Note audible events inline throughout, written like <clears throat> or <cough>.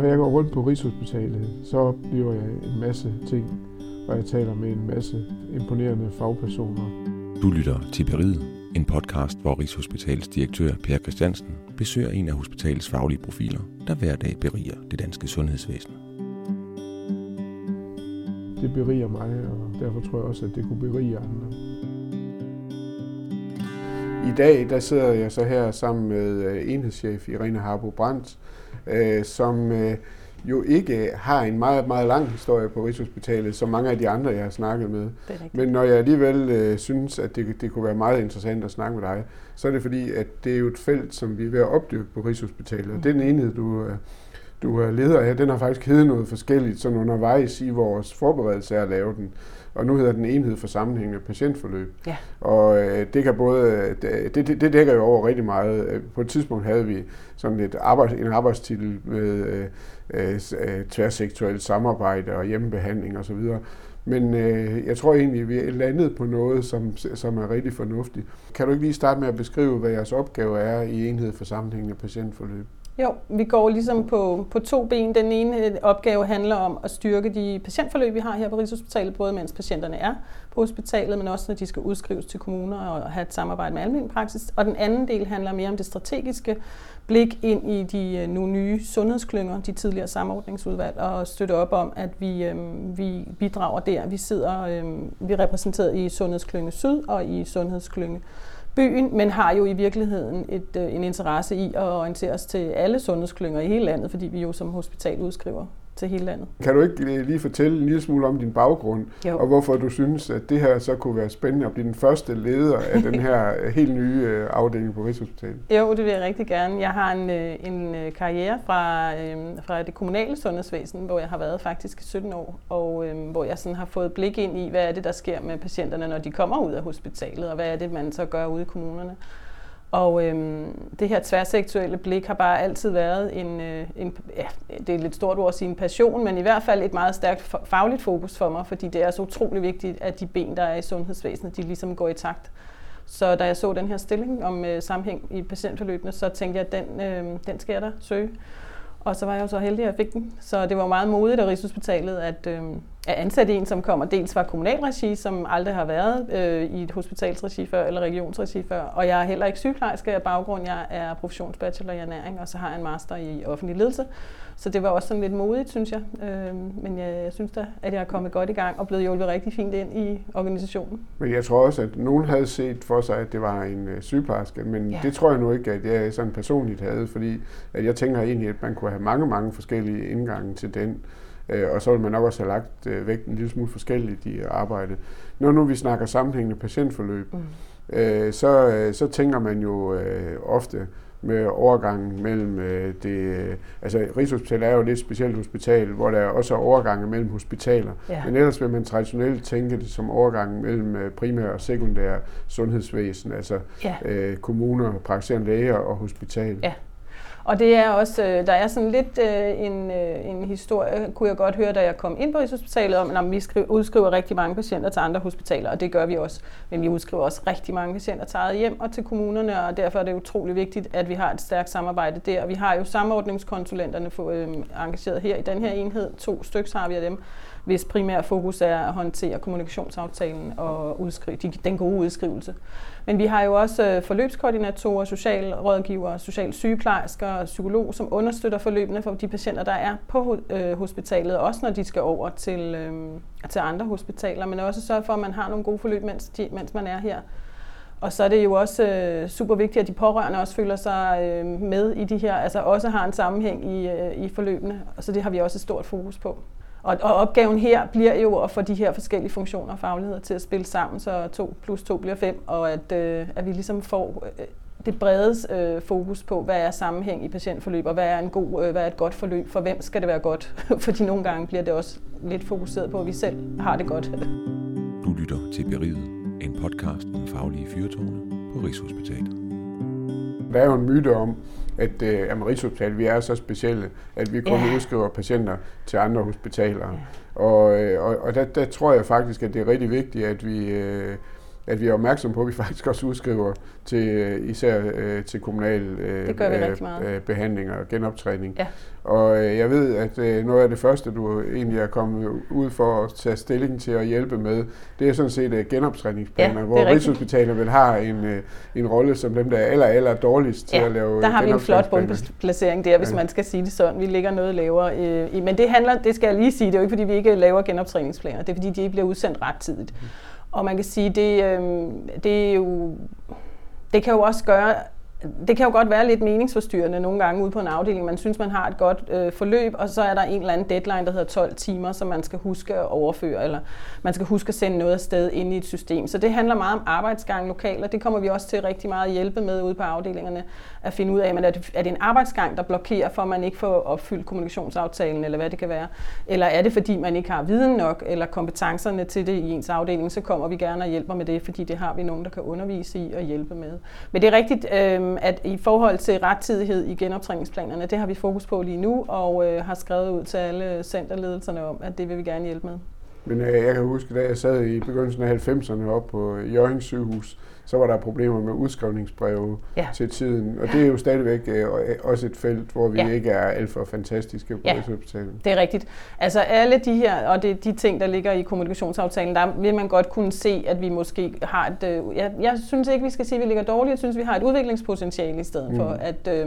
Når jeg går rundt på Rigshospitalet, så oplever jeg en masse ting, og jeg taler med en masse imponerende fagpersoner. Du lytter til Beriget, en podcast, hvor Rigshospitalets direktør Per Christiansen besøger en af hospitalets faglige profiler, der hver dag beriger det danske sundhedsvæsen. Det beriger mig, og derfor tror jeg også, at det kunne berige andre. I dag der sidder jeg så her sammen med øh, enhedschef Irene Harbo Brandt, øh, som øh, jo ikke har en meget, meget lang historie på Rigshospitalet, som mange af de andre, jeg har snakket med. Men når jeg alligevel øh, synes, at det, det kunne være meget interessant at snakke med dig, så er det fordi, at det er jo et felt, som vi er ved at opdyrke på Rigshospitalet. Mm. Og den enhed, du, du er leder af, den har faktisk heddet noget forskelligt, sådan undervejs i vores forberedelse af at lave den og nu hedder den enhed for sammenhængende patientforløb. Ja. Og øh, det kan både, det, det, det dækker jo over rigtig meget. Øh, på et tidspunkt havde vi sådan et arbejds, en arbejdstitel med øh, øh, tværsektorielt samarbejde og hjemmebehandling osv. Men øh, jeg tror egentlig, vi er landet på noget, som, som er rigtig fornuftigt. Kan du ikke lige starte med at beskrive, hvad jeres opgave er i enhed for sammenhængende patientforløb? Jo, vi går ligesom på, på to ben. Den ene øh, opgave handler om at styrke de patientforløb, vi har her på Rigshospitalet, både mens patienterne er på hospitalet, men også når de skal udskrives til kommuner og have et samarbejde med almindelig praksis. Og den anden del handler mere om det strategiske blik ind i de øh, nu nye sundhedsklynger, de tidligere samordningsudvalg, og støtte op om, at vi, øhm, vi bidrager der. Vi sidder, øhm, vi er repræsenteret i Sundhedsklynge Syd og i Sundhedsklynge byen, men har jo i virkeligheden et, øh, en interesse i at orientere os til alle sundhedsklynger i hele landet, fordi vi jo som hospital udskriver til hele landet. Kan du ikke lige fortælle en lille smule om din baggrund, jo. og hvorfor du synes, at det her så kunne være spændende at blive den første leder af den her <laughs> helt nye øh, afdeling på Rigshospitalet? Jo, det vil jeg rigtig gerne. Jeg har en, øh, en øh, karriere fra, fra det kommunale sundhedsvæsen, hvor jeg har været faktisk 17 år, og hvor jeg sådan har fået blik ind i, hvad er det, der sker med patienterne, når de kommer ud af hospitalet, og hvad er det, man så gør ude i kommunerne. Og øhm, det her tværsektuelle blik har bare altid været en, øh, en, ja, det er et lidt stort ord at sige en passion, men i hvert fald et meget stærkt fagligt fokus for mig, fordi det er så utrolig vigtigt, at de ben, der er i sundhedsvæsenet, de ligesom går i takt. Så da jeg så den her stilling om øh, sammenhæng i patientforløbene, så tænkte jeg, at den, øh, den skal jeg da søge. Og så var jeg jo så heldig, at jeg fik den. Så det var meget modigt af Rigshospitalet at, øh, at ansætte en, som kommer dels fra kommunalregi, som aldrig har været øh, i et hospitalsregi før, eller regionsregi før. Og jeg er heller ikke sygeplejerske af baggrund. Jeg er professionsbachelor i ernæring, og så har jeg en master i offentlig ledelse. Så det var også sådan lidt modigt, synes jeg. Øh, men jeg, jeg synes da, at jeg er kommet godt i gang og blevet hjulpet rigtig fint ind i organisationen. Men jeg tror også, at nogen havde set for sig, at det var en øh, sygeplejerske, men ja. det tror jeg nu ikke, at jeg sådan personligt havde, fordi at jeg tænker egentlig, at man kunne have mange, mange forskellige indgange til den. Øh, og så vil man nok også have lagt øh, vægt en lille smule forskelligt i arbejdet. Når nu vi snakker sammenhængende patientforløb, mm. øh, så, øh, så tænker man jo øh, ofte, med overgangen mellem øh, det... Altså, Rigshospitalet er jo et lidt specielt hospital, hvor der også er overgange mellem hospitaler. Ja. Men ellers vil man traditionelt tænke det som overgangen mellem øh, primær og sekundær sundhedsvæsen, altså ja. øh, kommuner, praktiserende læger og hospital. Ja. Og det er også, øh, der er sådan lidt øh, en, øh, en historie, kunne jeg godt høre, da jeg kom ind på Rigshospitalet, om, at vi skriver, udskriver rigtig mange patienter til andre hospitaler, og det gør vi også. Men vi udskriver også rigtig mange patienter til eget hjem og til kommunerne, og derfor er det utrolig vigtigt, at vi har et stærkt samarbejde der. Og vi har jo samordningskonsulenterne for, øh, engageret her i den her enhed. To stykker har vi af dem hvis primære fokus er at håndtere kommunikationsaftalen og udskri- de, den gode udskrivelse. Men vi har jo også øh, forløbskoordinatorer, socialrådgivere, socialsygeplejersker og psykolog, som understøtter forløbene for de patienter, der er på øh, hospitalet, også når de skal over til, øh, til andre hospitaler, men også sørge for, at man har nogle gode forløb, mens, de, mens man er her. Og så er det jo også øh, super vigtigt, at de pårørende også føler sig øh, med i de her, altså også har en sammenhæng i, øh, i forløbene. Og så det har vi også et stort fokus på. Og, og opgaven her bliver jo at få de her forskellige funktioner og fagligheder til at spille sammen, så 2 plus 2 bliver 5, og at, øh, at vi ligesom får øh, det brede øh, fokus på, hvad er sammenhæng i patientforløb, og hvad er, en god, øh, hvad er et godt forløb, for hvem skal det være godt? <laughs> Fordi nogle gange bliver det også lidt fokuseret på, at vi selv har det godt. Du lytter til Beriget, en podcast om faglige fyrtårne på Rigshospitalet. Der er jo en myte om, at øh, Rigshospitalet, vi er så specielle, at vi kun yeah. udskriver patienter til andre hospitaler. Yeah. Og, øh, og, og der, der tror jeg faktisk, at det er rigtig vigtigt, at vi, øh, at vi er opmærksom på, at vi faktisk også udskriver til især til kommunal øh, behandling og genoptræning. Ja. Og øh, jeg ved, at øh, noget af det første, du egentlig er kommet ud for at tage stilling til at hjælpe med, det er sådan set øh, genoptræningsplaner, ja, hvor Rigshospitalet vil have en, øh, en rolle som dem, der er aller, aller dårligst til ja, at lave der har vi en flot bombeplacering der, hvis ja. man skal sige det sådan. Vi ligger noget lavere. Øh, men det handler, det skal jeg lige sige, det er jo ikke fordi, vi ikke laver genoptræningsplaner, det er fordi, de bliver udsendt ret tidligt. Mm. Og man kan sige, det, øh, det er jo det kan jo også gøre, det kan jo godt være lidt meningsforstyrrende nogle gange ude på en afdeling. Man synes, man har et godt øh, forløb, og så er der en eller anden deadline, der hedder 12 timer, som man skal huske at overføre, eller man skal huske at sende noget afsted ind i et system. Så det handler meget om arbejdsgang lokalt, og det kommer vi også til rigtig meget at hjælpe med ude på afdelingerne, at finde ud af, men er, det, er det en arbejdsgang, der blokerer for, at man ikke får opfyldt kommunikationsaftalen, eller hvad det kan være? Eller er det, fordi man ikke har viden nok, eller kompetencerne til det i ens afdeling, så kommer vi gerne og hjælper med det, fordi det har vi nogen, der kan undervise i og hjælpe med. Men det er rigtigt, øh, Øhm, at i forhold til rettidighed i genoptræningsplanerne, det har vi fokus på lige nu, og øh, har skrevet ud til alle centerledelserne om, at det vil vi gerne hjælpe med. Men øh, jeg kan huske, da jeg sad i begyndelsen af 90'erne op på øh, Jørgens sygehus, så var der problemer med udskrivningsbreve ja. til tiden. Og det er jo stadigvæk øh, også et felt, hvor vi ja. ikke er alt for fantastiske på ja. Rigshospitalet. det er rigtigt. Altså alle de her, og det, de ting, der ligger i kommunikationsaftalen, der vil man godt kunne se, at vi måske har et... Øh, jeg, jeg synes ikke, vi skal sige, at vi ligger dårligt. Jeg synes, vi har et udviklingspotentiale i stedet mm. for, at... Øh,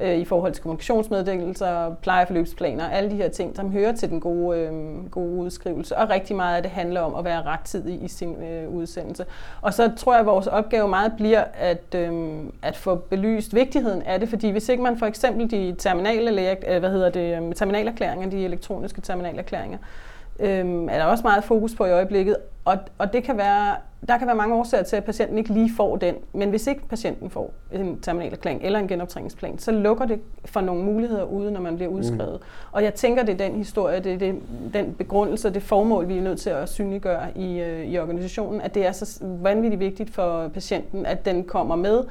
øh, i forhold til kommunikationsmeddelelser, plejeforløbsplaner, alle de her ting, som hører til den gode, øh, gode udskrivelse. Og rigtig meget af det handler om at være rettidig i sin øh, udsendelse. Og så tror jeg, at vores opgave meget bliver at, øh, at få belyst vigtigheden af det, fordi hvis ikke man for eksempel de terminale øh, hvad hedder det, øh, terminalerklæringer, de elektroniske terminalerklæringer, øh, er der også meget fokus på i øjeblikket, og, og det kan være, der kan være mange årsager til, at patienten ikke lige får den. Men hvis ikke patienten får en terminalerklæring eller en genoptræningsplan, så lukker det for nogle muligheder ude, når man bliver mm. udskrevet. Mm. Og jeg tænker, det er den historie, det er det, den begrundelse, det formål, vi er nødt til at synliggøre i, øh, i organisationen, at det er så vanvittigt vigtigt for patienten, at den kommer med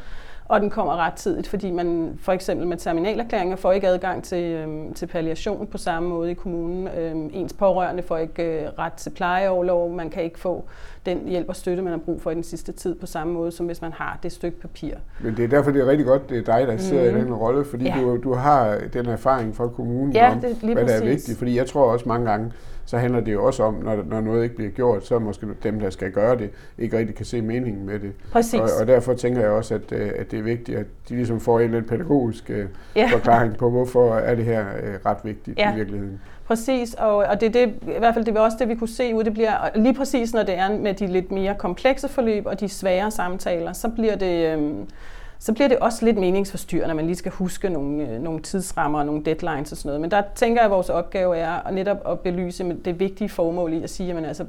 og den kommer ret tidligt, fordi man for eksempel med terminalerklæringer får ikke adgang til, øhm, til palliation på samme måde i kommunen. Øhm, ens pårørende får ikke øh, ret til plejeoverlov, man kan ikke få den hjælp og støtte, man har brug for i den sidste tid på samme måde, som hvis man har det stykke papir. Men det er derfor, det er rigtig godt, det er dig, der sidder mm. i den rolle, fordi ja. du, du har den erfaring fra kommunen ja, om, det, hvad præcis. der er vigtigt. Fordi jeg tror også mange gange, så handler det jo også om, når, når noget ikke bliver gjort, så måske dem, der skal gøre det, ikke rigtig kan se meningen med det. Præcis. Og, og derfor tænker jeg også, at, øh, at det er vigtigt, at de ligesom får en lidt pædagogisk øh, ja. forklaring på, hvorfor er det her øh, ret vigtigt ja. i virkeligheden. Præcis, og, og det er det, i hvert fald det er også det, vi kunne se ud. Det bliver lige præcis, når det er med de lidt mere komplekse forløb og de svære samtaler, så bliver det... Øh, så bliver det også lidt meningsforstyrrende, når man lige skal huske nogle, øh, nogle tidsrammer og nogle deadlines og sådan noget. Men der tænker jeg, at vores opgave er at netop at belyse det vigtige formål i at sige, at altså,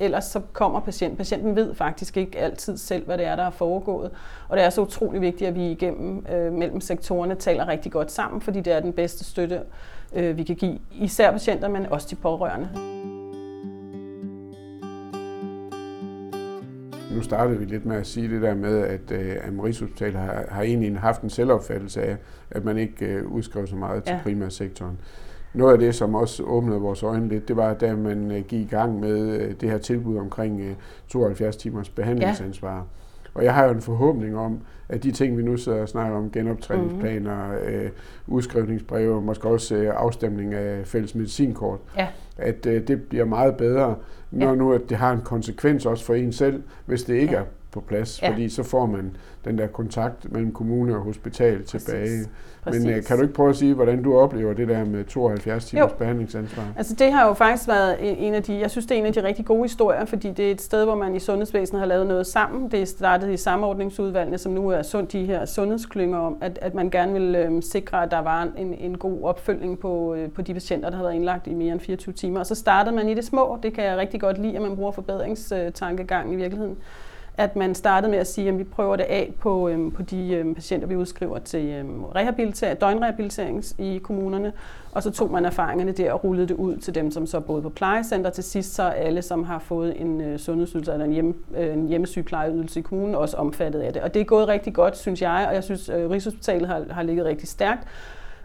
ellers så kommer patienten. Patienten ved faktisk ikke altid selv, hvad det er, der er foregået. Og det er så utrolig vigtigt, at vi igennem øh, mellem sektorerne taler rigtig godt sammen, fordi det er den bedste støtte, øh, vi kan give især patienter, men også de pårørende. Nu startede vi lidt med at sige det der med, at øh, Amaris Hospital har, har egentlig haft en selvopfattelse af, at man ikke øh, udskrev så meget til ja. primærsektoren. Noget af det, som også åbnede vores øjne lidt, det var, da man øh, gik i gang med øh, det her tilbud omkring øh, 72 timers behandlingsansvar. Ja. Og jeg har jo en forhåbning om, at de ting, vi nu sidder og snakker om, genoptræningsplaner, mm. øh, udskrivningsbreve, måske også øh, afstemning af fælles medicinkort, ja. at øh, det bliver meget bedre, når ja. nu at det har en konsekvens også for en selv, hvis det ikke ja. er på plads, ja. fordi så får man den der kontakt mellem kommune og hospital Præcis. tilbage. Præcis. Men uh, kan du ikke prøve at sige, hvordan du oplever det der med 72 timers jo. behandlingsansvar? Altså det har jo faktisk været en af de, jeg synes det er en af de rigtig gode historier, fordi det er et sted, hvor man i sundhedsvæsenet har lavet noget sammen. Det er startet i samordningsudvalgene, som nu er sund, de her sundhedsklynger om, at, at man gerne vil øhm, sikre, at der var en, en god opfølgning på, øh, på de patienter, der har været indlagt i mere end 24 timer. Og så startede man i det små. Det kan jeg rigtig godt lide, at man bruger forbedringstankegang i virkeligheden at man startede med at sige, at vi prøver det af på, øhm, på de øhm, patienter, vi udskriver til øhm, rehabilitering, døgnrehabilitering i kommunerne, og så tog man erfaringerne der og rullede det ud til dem, som så boede på plejecenter. Til sidst så alle, som har fået en øh, sundhedsydelse eller en, hjem, øh, en hjemmesygeplejeydelse i kommunen, også omfattet af det. Og det er gået rigtig godt, synes jeg, og jeg synes, øh, Rigshospitalet har, har ligget rigtig stærkt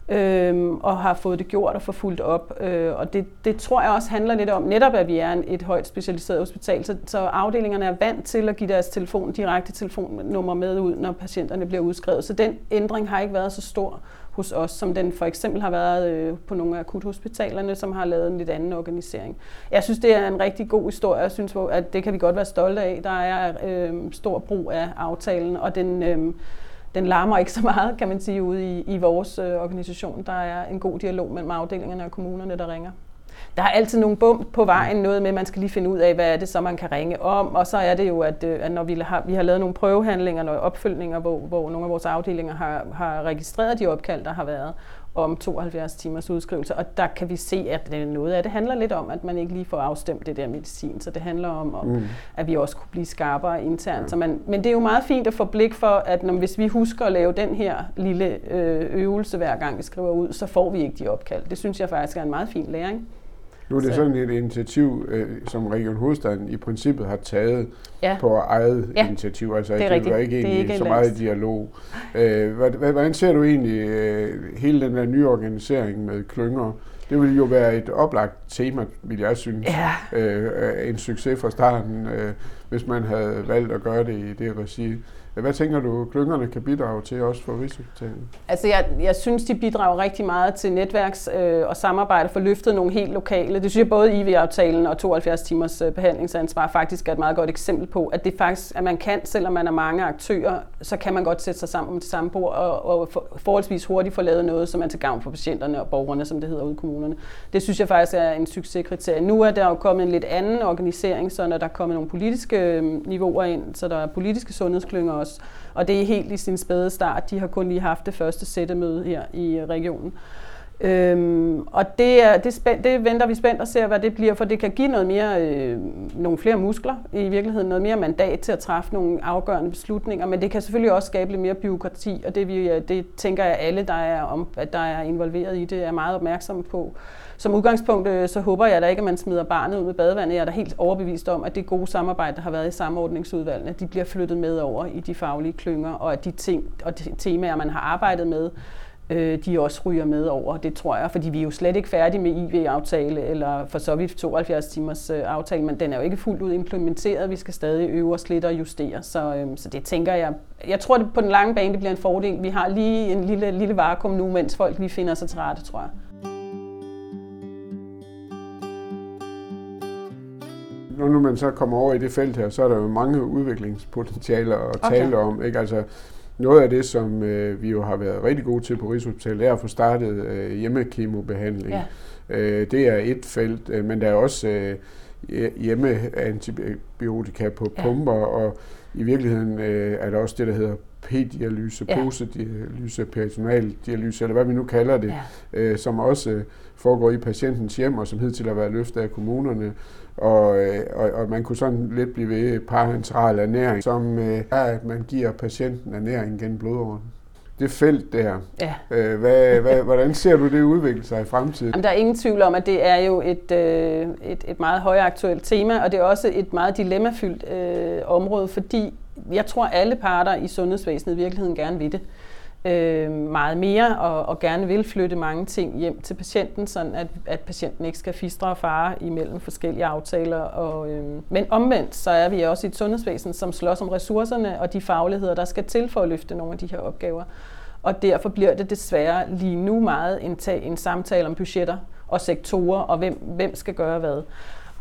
øhm, og har fået det gjort og forfulgt op. Øh, og det, det tror jeg også handler lidt om, netop at vi er en, et højt specialiseret hospital, så, så afdelingerne er vant til at give deres telefon, direkte telefonnummer med ud, når patienterne bliver udskrevet. Så den ændring har ikke været så stor hos os, som den for eksempel har været øh, på nogle af akuthospitalerne, som har lavet en lidt anden organisering. Jeg synes, det er en rigtig god historie. Jeg synes, at det kan vi godt være stolte af. Der er øh, stor brug af aftalen, og den... Øh, den larmer ikke så meget, kan man sige, ude i, i vores øh, organisation. Der er en god dialog mellem afdelingerne og kommunerne, der ringer. Der er altid nogle bump på vejen, noget med, at man skal lige finde ud af, hvad er det så, man kan ringe om. Og så er det jo, at, øh, at når vi har, vi har lavet nogle prøvehandlinger og opfølgninger, hvor, hvor nogle af vores afdelinger har, har registreret de opkald, der har været, om 72 timers udskrivelse, og der kan vi se, at noget af det handler lidt om, at man ikke lige får afstemt det der medicin, så det handler om, om mm. at vi også kunne blive skarpere internt. Ja. Så man, men det er jo meget fint at få blik for, at når, hvis vi husker at lave den her lille øh, øvelse hver gang vi skriver ud, så får vi ikke de opkald. Det synes jeg faktisk er en meget fin læring. Nu er det så. sådan et initiativ, øh, som Region Hovedstaden i princippet har taget ja. på eget ja. initiativ. Altså, det, er det var ikke, det er ikke så meget dialog. Øh, hvordan ser du egentlig øh, hele den der nye organisering med klynger? Det ville jo være et oplagt tema, vil jeg synes. Ja. Øh, en succes fra starten, øh, hvis man havde valgt at gøre det i det regi. Hvad tænker du, klyngerne kan bidrage til også for Rigshospitalet? Altså jeg, jeg synes, de bidrager rigtig meget til netværks- øh, og samarbejde for løftet nogle helt lokale. Det synes jeg både IV-aftalen og 72 timers øh, behandlingsansvar faktisk er et meget godt eksempel på, at det faktisk, at man kan, selvom man er mange aktører, så kan man godt sætte sig sammen om det samme bord og, og for, forholdsvis hurtigt få lavet noget, som er til gavn for patienterne og borgerne, som det hedder ude i kommunerne. Det synes jeg faktisk er en succeskriterie. Nu er der jo kommet en lidt anden organisering, så når der er kommet nogle politiske øh, niveauer ind, så der er politiske sundhedsklynger også. Og det er helt i sin spæde start. De har kun lige haft det første sættemøde her i øh, regionen. Øhm, og det, er, det, spænd, det venter vi spændt og ser, hvad det bliver, for det kan give noget mere, øh, nogle flere muskler, i virkeligheden noget mere mandat til at træffe nogle afgørende beslutninger, men det kan selvfølgelig også skabe lidt mere byråkrati, og det, vi, øh, det tænker jeg alle, der er, om, at der er involveret i det, er meget opmærksomme på som udgangspunkt, øh, så håber jeg da ikke, at man smider barnet ud med badevandet. Jeg er da helt overbevist om, at det gode samarbejde, der har været i samordningsudvalgene, de bliver flyttet med over i de faglige klynger, og at de ting og de temaer, man har arbejdet med, øh, de også ryger med over. Det tror jeg, fordi vi er jo slet ikke færdige med IV-aftale, eller for så vidt 72 timers øh, aftale, men den er jo ikke fuldt ud implementeret. Vi skal stadig øve os lidt og justere, så, øh, så det tænker jeg. Jeg tror, det på den lange bane det bliver en fordel. Vi har lige en lille, lille vakuum nu, mens folk lige finder sig til rette, tror jeg. når nu man så kommer over i det felt her, så er der jo mange udviklingspotentialer at okay. tale om. Ikke? Altså, noget af det, som øh, vi jo har været rigtig gode til på Rigshospitalet, er at få startet øh, hjemmekemobehandling. Ja. Øh, det er et felt, øh, men der er også øh, hjemmeantibiotika på ja. pumper, og i virkeligheden øh, er der også det, der hedder p-dialyse, ja. posedialyse, personaldialyse, eller hvad vi nu kalder det, ja. øh, som også øh, foregår i patientens hjem, og som hidtil har været løftet af kommunerne. Og, øh, og, og man kunne sådan lidt blive ved parenteral ernæring, som øh, er, at man giver patienten ernæring gennem blodåren det felt der. Ja. Øh, hvad, hvad, hvordan ser du det udvikle sig i fremtiden? Jamen, der er ingen tvivl om, at det er jo et, øh, et, et meget højaktuelt tema, og det er også et meget dilemmafyldt øh, område, fordi jeg tror, alle parter i sundhedsvæsenet i virkeligheden gerne vil det øh, meget mere og, og gerne vil flytte mange ting hjem til patienten, sådan at, at patienten ikke skal fistre og fare imellem forskellige aftaler. Og, øh, men omvendt, så er vi også i et sundhedsvæsen, som slås om ressourcerne og de fagligheder, der skal til for at løfte nogle af de her opgaver. Og derfor bliver det desværre lige nu meget en, en samtale om budgetter og sektorer, og hvem, hvem skal gøre hvad.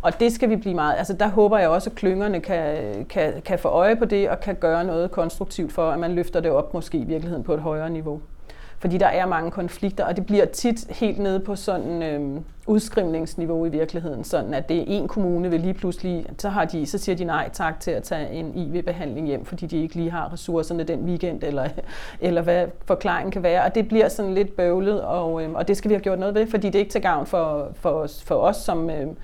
Og det skal vi blive meget, altså der håber jeg også, at klyngerne kan, kan, kan få øje på det, og kan gøre noget konstruktivt for, at man løfter det op måske i virkeligheden på et højere niveau. Fordi der er mange konflikter, og det bliver tit helt nede på sådan øhm, udskrivningsniveau i virkeligheden, sådan at det er en kommune vil lige pludselig, så, har de, så siger de nej tak til at tage en IV-behandling hjem, fordi de ikke lige har ressourcerne den weekend, eller, <laughs> eller hvad forklaringen kan være. Og det bliver sådan lidt bøvlet, og, øhm, og det skal vi have gjort noget ved, fordi det er ikke til gavn for, for, os, for os som, øhm,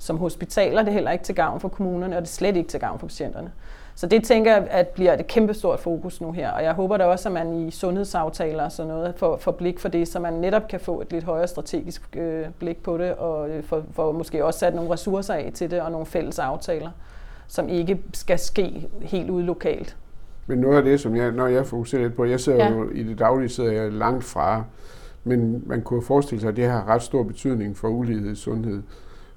som hospitaler. Det er heller ikke til gavn for kommunerne, og det er slet ikke til gavn for patienterne. Så det tænker jeg, at bliver et kæmpestort fokus nu her. Og jeg håber da også, at man i sundhedsaftaler og sådan noget får, får blik for det, så man netop kan få et lidt højere strategisk øh, blik på det, og øh, for, for måske også sat nogle ressourcer af til det, og nogle fælles aftaler, som ikke skal ske helt ude lokalt. Men noget af det, som jeg, når jeg fokuserer lidt på, jeg ser ja. jo i det daglige, sidder jeg langt fra men man kunne forestille sig, at det har ret stor betydning for ulighed i sundhed.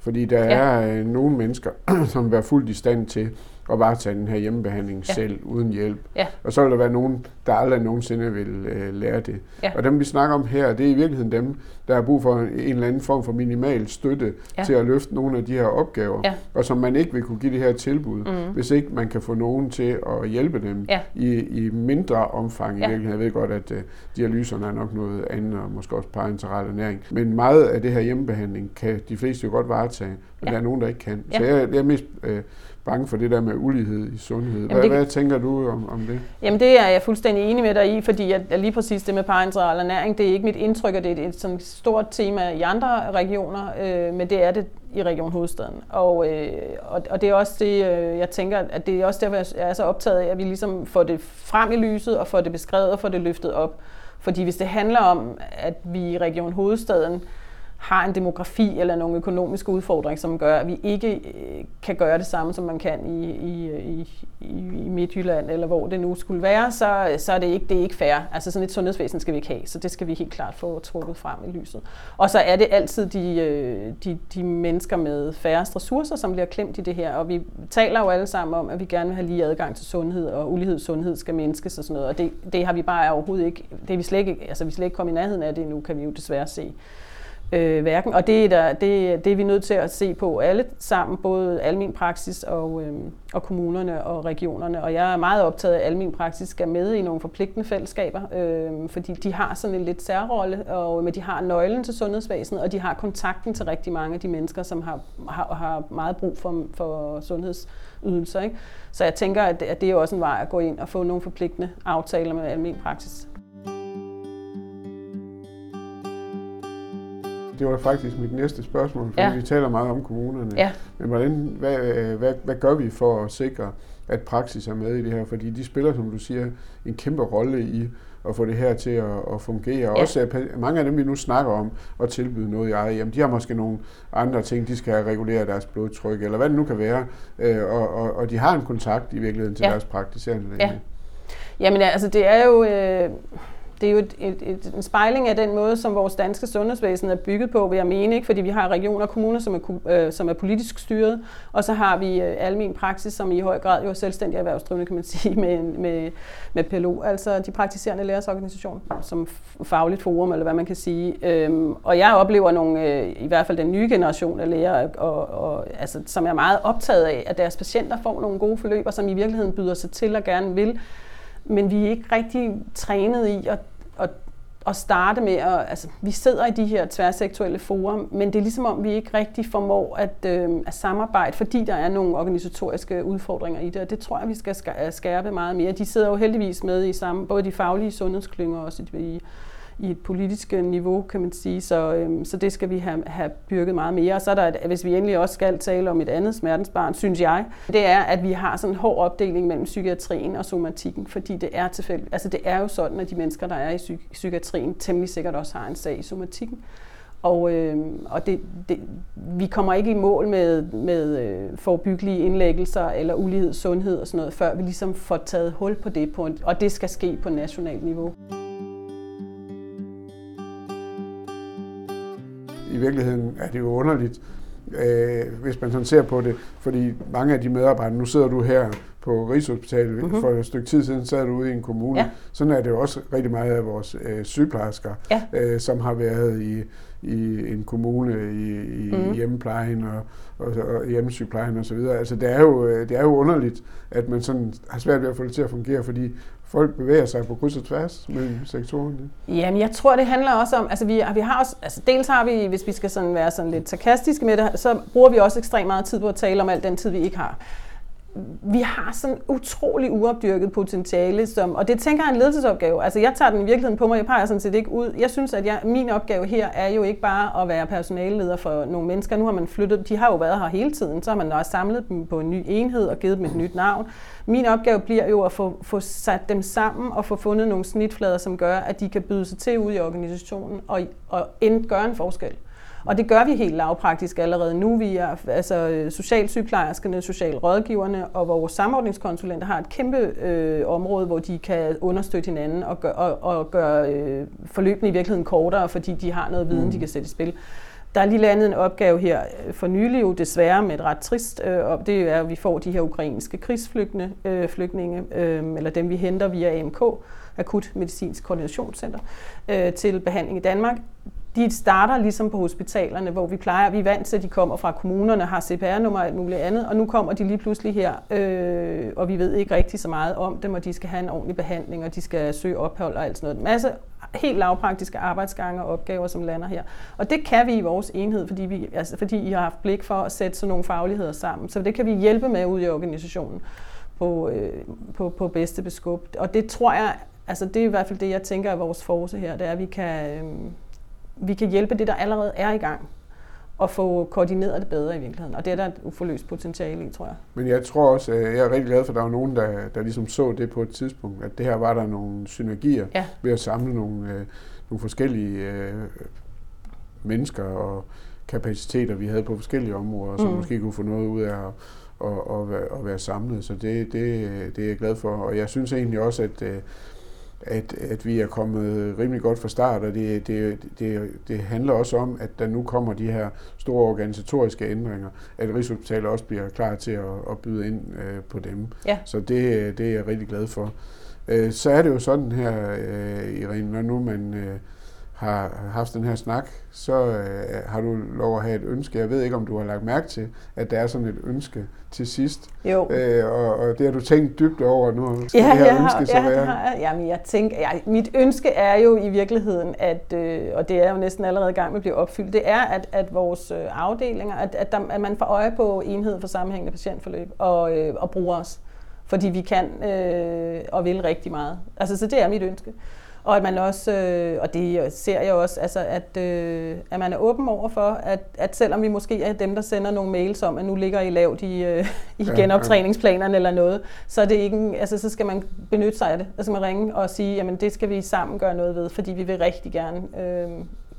Fordi der ja. er øh, nogle mennesker, <clears throat> som være fuldt i stand til at varetage den her hjemmebehandling ja. selv, uden hjælp. Ja. Og så vil der være nogen, der aldrig nogensinde vil øh, lære det. Ja. Og dem, vi snakker om her, det er i virkeligheden dem, der har brug for en eller anden form for minimal støtte ja. til at løfte nogle af de her opgaver, ja. og som man ikke vil kunne give det her tilbud, mm. hvis ikke man kan få nogen til at hjælpe dem ja. i, i mindre omfang. Ja. I virkeligheden. Jeg ved godt, at uh, dialyserne er nok noget andet, og måske også parenteral ernæring. Men meget af det her hjemmebehandling kan de fleste jo godt varetage, men ja. der er nogen, der ikke kan. Ja. Så jeg, jeg er mest øh, bange for det der med ulighed i sundhed. Hvad, det, hvad tænker du om, om det? Jamen det er jeg fuldstændig enig med dig i, fordi at, at lige præcis det med parenteral ernæring, det er ikke mit indtryk, at det er et, et sådan stort tema i andre regioner, øh, men det er det i Region Hovedstaden. Og, øh, og, og det er også det, øh, jeg tænker, at det er også derfor, jeg er så optaget af, at vi ligesom får det frem i lyset, og får det beskrevet og får det løftet op. Fordi hvis det handler om, at vi i Region Hovedstaden har en demografi eller nogle økonomiske udfordringer, som gør, at vi ikke øh, kan gøre det samme, som man kan i, i, i, i Midtjylland, eller hvor det nu skulle være, så, så er det ikke, det er ikke fair. Altså sådan et sundhedsvæsen skal vi ikke have, så det skal vi helt klart få trukket frem i lyset. Og så er det altid de, øh, de, de mennesker med færrest ressourcer, som bliver klemt i det her, og vi taler jo alle sammen om, at vi gerne vil have lige adgang til sundhed, og ulighed sundhed skal mindskes og sådan noget, og det, det har vi bare overhovedet ikke, det er vi slet ikke, altså vi slet ikke kommet i nærheden af det nu, kan vi jo desværre se øh, værken. Og det er, der, det, det er vi nødt til at se på alle sammen, både almen praksis og, øh, og kommunerne og regionerne. Og jeg er meget optaget af, at almen praksis skal med i nogle forpligtende fællesskaber, øh, fordi de har sådan en lidt særrolle, og, men de har nøglen til sundhedsvæsenet, og de har kontakten til rigtig mange af de mennesker, som har, har, har meget brug for, for sundhedsydelser. Ikke? Så jeg tænker, at det, at det er også en vej at gå ind og få nogle forpligtende aftaler med almen praksis. Det var faktisk mit næste spørgsmål, fordi ja. vi taler meget om kommunerne. Ja. Men hvordan, hvad, hvad, hvad gør vi for at sikre, at praksis er med i det her? Fordi de spiller, som du siger, en kæmpe rolle i at få det her til at, at fungere. Ja. Også at mange af dem, vi nu snakker om at tilbyde noget i eget hjem, de har måske nogle andre ting, de skal regulere deres blodtryk, eller hvad det nu kan være, øh, og, og, og de har en kontakt i virkeligheden til ja. deres praktiserende læge. Ja. Jamen altså, det er jo... Øh det er jo et, et, et, en spejling af den måde, som vores danske sundhedsvæsen er bygget på, vil jeg mene, ikke? fordi vi har regioner og kommuner, som er, øh, som er politisk styret, og så har vi øh, almen praksis, som i høj grad jo er selvstændig erhvervsdrivende, kan man <laughs> sige, med, med, med PLO, altså de praktiserende lægers organisation, som fagligt forum, eller hvad man kan sige. Øhm, og jeg oplever nogle, øh, i hvert fald den nye generation af læger, og, og, altså, som er meget optaget af, at deres patienter får nogle gode forløb, og som i virkeligheden byder sig til og gerne vil men vi er ikke rigtig trænet i at at, at starte med at, altså, vi sidder i de her tværsektuelle forum, men det er ligesom om, vi ikke rigtig formår at, øh, at samarbejde, fordi der er nogle organisatoriske udfordringer i det, og det tror jeg, vi skal skærpe meget mere. De sidder jo heldigvis med i samme, både de faglige sundhedsklynger og også i i et politisk øh, niveau, kan man sige. Så, øhm, så det skal vi have, have byrket meget mere. Og så er der, et, hvis vi endelig også skal tale om et andet smertensbarn, synes jeg, det er, at vi har sådan en hård opdeling mellem psykiatrien og somatikken, fordi det er tilfældigt. Altså det er jo sådan, at de mennesker, der er i psyk- psykiatrien, temmelig sikkert også har en sag i somatikken. Og, øh, og det, det, vi kommer ikke i mål med, med øh, forebyggelige indlæggelser eller ulighed, sundhed og sådan noget, før vi ligesom får taget hul på det, på en, og det skal ske på nationalt niveau. Virkeligheden er det jo underligt, øh, hvis man sådan ser på det, fordi mange af de medarbejdere, nu sidder du her på Rigshospitalet, mm-hmm. for et stykke tid siden sad du ude i en kommune, ja. sådan er det jo også rigtig meget af vores øh, sygeplejersker, ja. øh, som har været i, i en kommune i, i mm. hjemmeplejen og, og, og hjemmesygeplejen osv. Altså det er, jo, øh, det er jo underligt, at man sådan har svært ved at få det til at fungere, fordi folk bevæger sig på kryds og tværs mellem sektorerne? Jamen, jeg tror, det handler også om, altså vi, vi har også, altså dels har vi, hvis vi skal sådan være sådan lidt sarkastiske med det, så bruger vi også ekstremt meget tid på at tale om alt den tid, vi ikke har vi har sådan utrolig uopdyrket potentiale, som, og det tænker jeg er en ledelsesopgave. Altså jeg tager den i virkeligheden på mig, jeg peger sådan set ikke ud. Jeg synes, at jeg, min opgave her er jo ikke bare at være personaleleder for nogle mennesker. Nu har man flyttet, de har jo været her hele tiden, så har man også samlet dem på en ny enhed og givet dem et nyt navn. Min opgave bliver jo at få, få sat dem sammen og få fundet nogle snitflader, som gør, at de kan byde sig til ud i organisationen og, og end gøre en forskel. Og det gør vi helt lavpraktisk allerede nu. Vi er, altså, socialsygeplejerskerne, socialrådgiverne og vores samordningskonsulenter har et kæmpe øh, område, hvor de kan understøtte hinanden og, gør, og, og gøre øh, forløbene i virkeligheden kortere, fordi de har noget viden, mm. de kan sætte i spil. Der er lige landet en opgave her øh, for nylig, jo desværre med et ret trist, øh, og det er, at vi får de her ukrainske krigsflygtninge, øh, flygtninge, øh, eller dem vi henter via AMK, Akut Medicinsk Koordinationscenter, øh, til behandling i Danmark. De starter ligesom på hospitalerne, hvor vi plejer, vi er vant til, at de kommer fra kommunerne, har CPR-nummer og alt muligt andet, og nu kommer de lige pludselig her, øh, og vi ved ikke rigtig så meget om dem, og de skal have en ordentlig behandling, og de skal søge ophold og alt sådan noget. En masse helt lavpraktiske arbejdsgange og opgaver, som lander her. Og det kan vi i vores enhed, fordi, vi, altså, fordi I har haft blik for at sætte sådan nogle fagligheder sammen. Så det kan vi hjælpe med ud i organisationen på, øh, på, på bedste beskub. Og det tror jeg, altså det er i hvert fald det, jeg tænker er vores force her, det er, at vi kan, øh, vi kan hjælpe det, der allerede er i gang og få koordineret det bedre i virkeligheden. Og det er der et uforløst potentiale i, tror jeg. Men jeg tror også, at jeg er rigtig glad for, at der var nogen, der, der ligesom så det på et tidspunkt, at det her var der nogle synergier ja. ved at samle nogle, øh, nogle forskellige øh, mennesker og kapaciteter, vi havde på forskellige områder, som mm. måske kunne få noget ud af at, at, at, være, at være samlet. Så det, det, det er jeg glad for. Og jeg synes egentlig også, at øh, at, at vi er kommet rimelig godt fra start, og det, det, det, det handler også om, at der nu kommer de her store organisatoriske ændringer, at Rigshospitalet også bliver klar til at, at byde ind øh, på dem. Ja. Så det, det er jeg rigtig glad for. Øh, så er det jo sådan her, øh, Irene, når nu man øh, har haft den her snak, så øh, har du lov at have et ønske. Jeg ved ikke, om du har lagt mærke til, at der er sådan et ønske til sidst. Jo. Øh, og, og det har du tænkt dybt over nu. Skal ja, det her ja, ønske så ja, være? Har jeg. Jamen, jeg tænker, ja, mit ønske er jo i virkeligheden, at, øh, og det er jo næsten allerede i gang med at blive opfyldt, det er, at, at vores øh, afdelinger, at, at, der, at man får øje på enhed for sammenhængende patientforløb og, øh, og bruger os. Fordi vi kan øh, og vil rigtig meget. Altså, så det er mit ønske. Og at man også, øh, og det ser jeg også, altså at, øh, at man er åben over for, at, at selvom vi måske er dem, der sender nogle mails om, at nu ligger I lavt i, øh, i genoptræningsplanerne eller noget, så, er det ikke, altså, så skal man benytte sig af det. Altså man ringe og sige, jamen det skal vi sammen gøre noget ved, fordi vi vil rigtig gerne øh,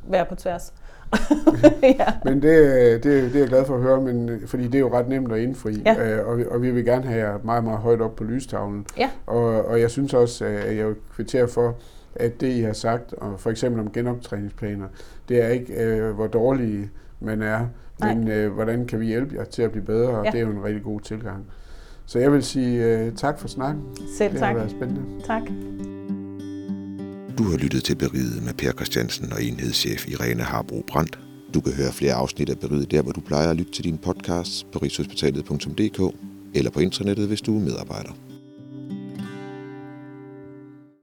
være på tværs. <laughs> ja. Men det, det, det er jeg glad for at høre, men, fordi det er jo ret nemt at indfri, ja. øh, og, og vi vil gerne have jer meget, meget højt op på lystavlen. Ja. Og, og jeg synes også, at jeg kvitterer for, at det, I har sagt, og for eksempel om genoptræningsplaner, det er ikke, øh, hvor dårlige man er, men øh, hvordan kan vi hjælpe jer til at blive bedre, og ja. det er jo en rigtig god tilgang. Så jeg vil sige øh, tak for snakken. Selv det tak. Det har været spændende. Tak. Du har lyttet til Beriget med Per Christiansen og enhedschef Irene Harbro Brandt. Du kan høre flere afsnit af Beriget der, hvor du plejer at lytte til din podcast på rigshospitalet.dk eller på internettet, hvis du er medarbejder.